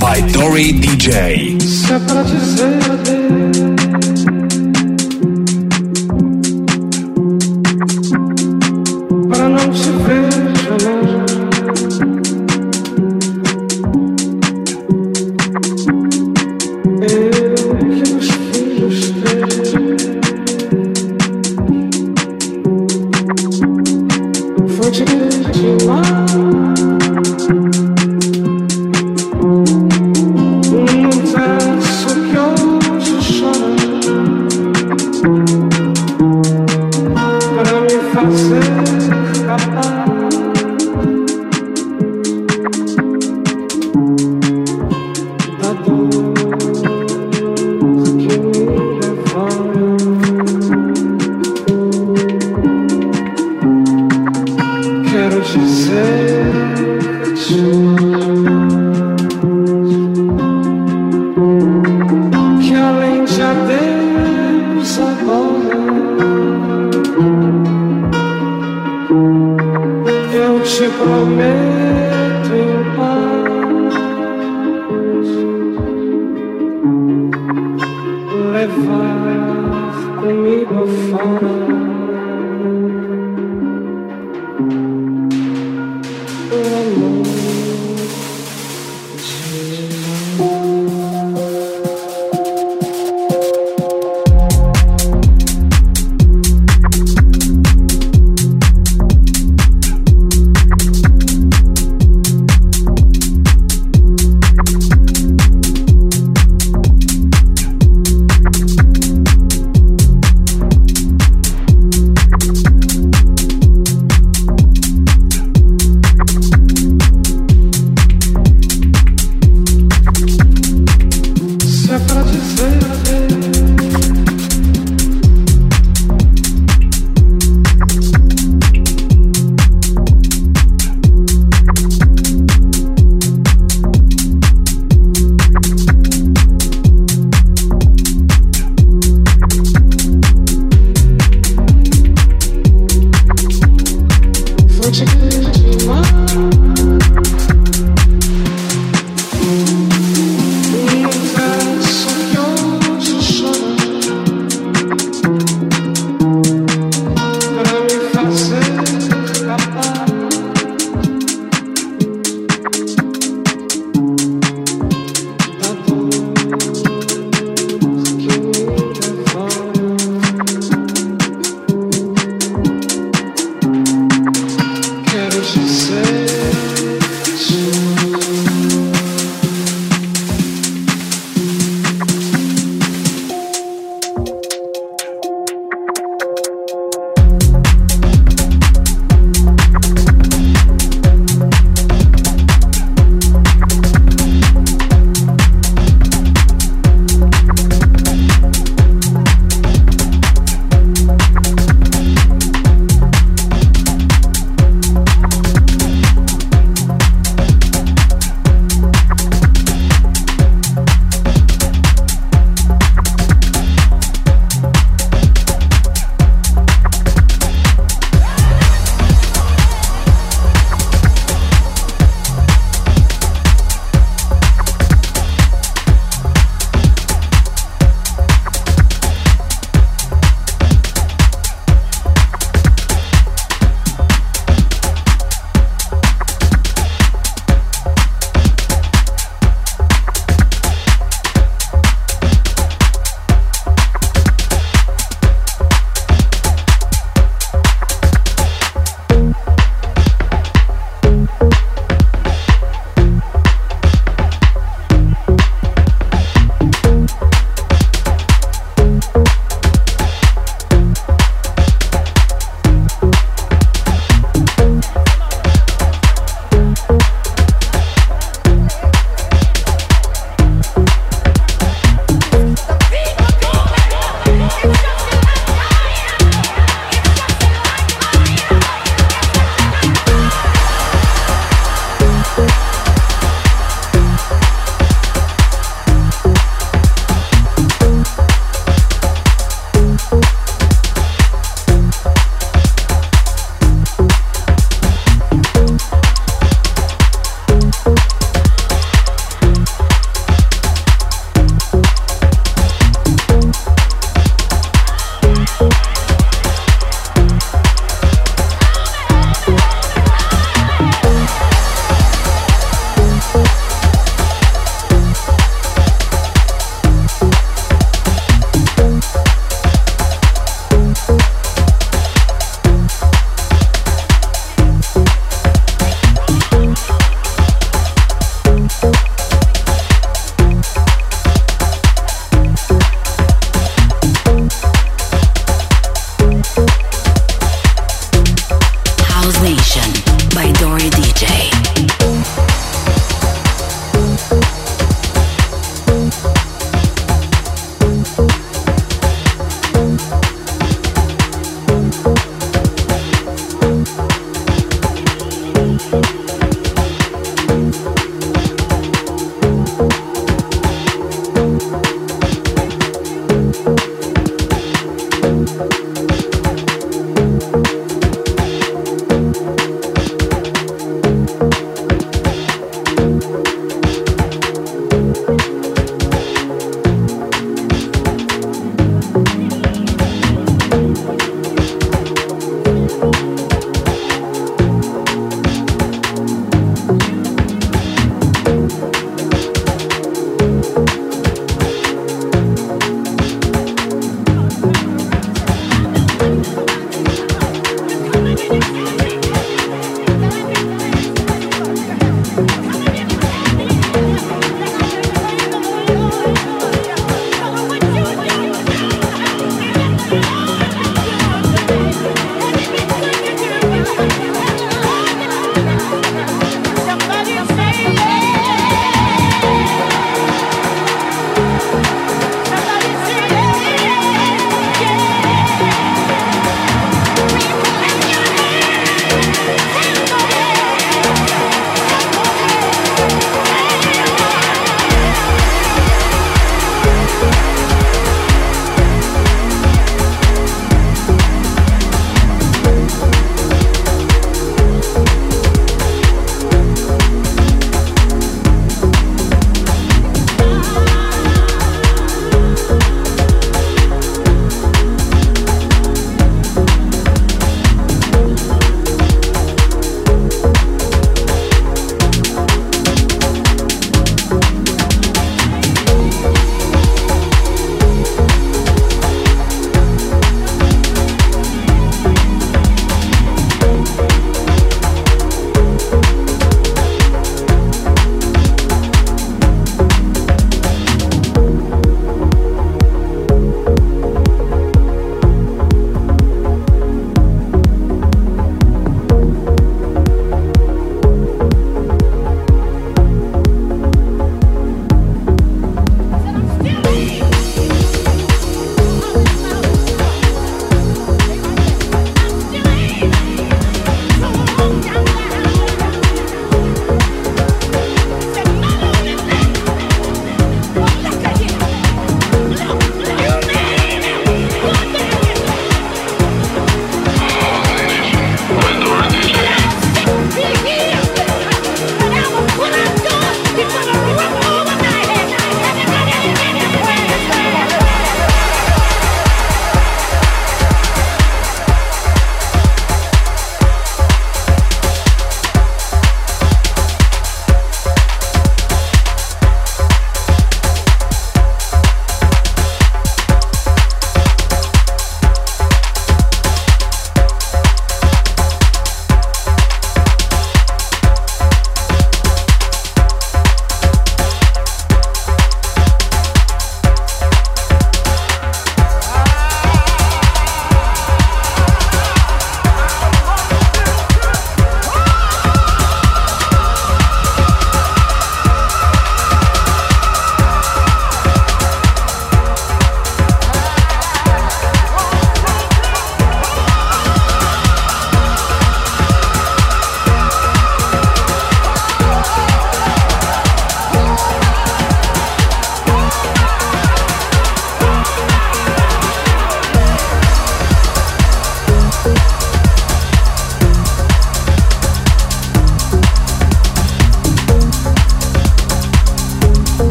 By Dory DJ. Goodbye.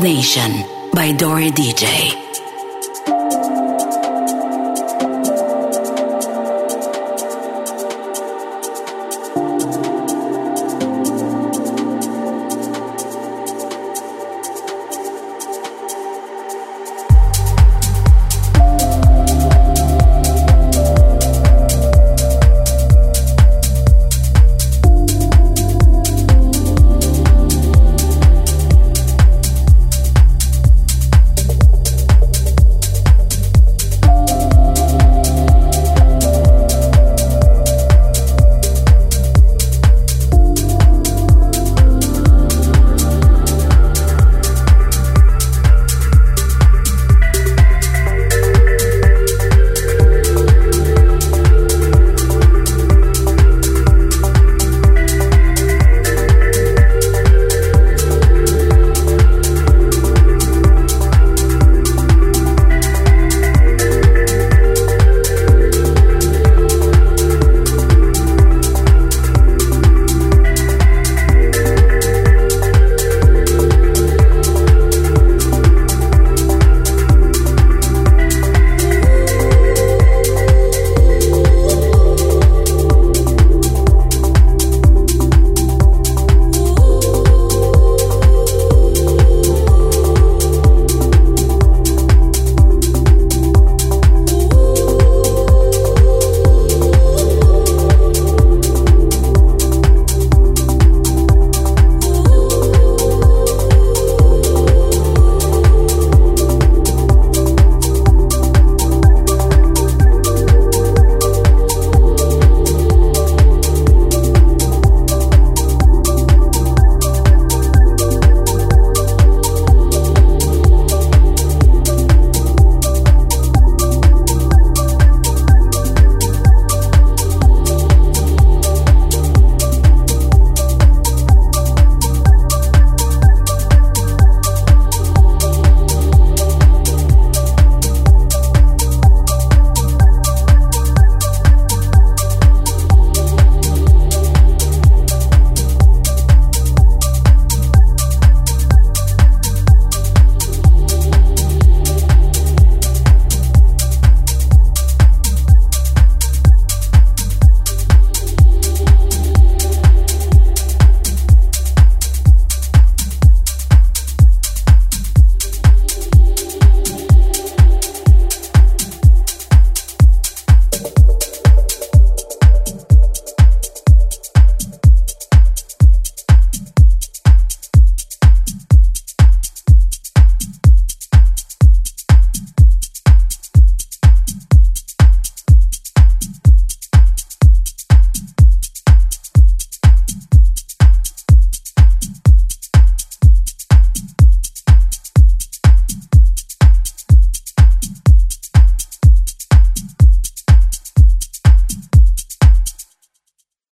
Nation by Dory DJ.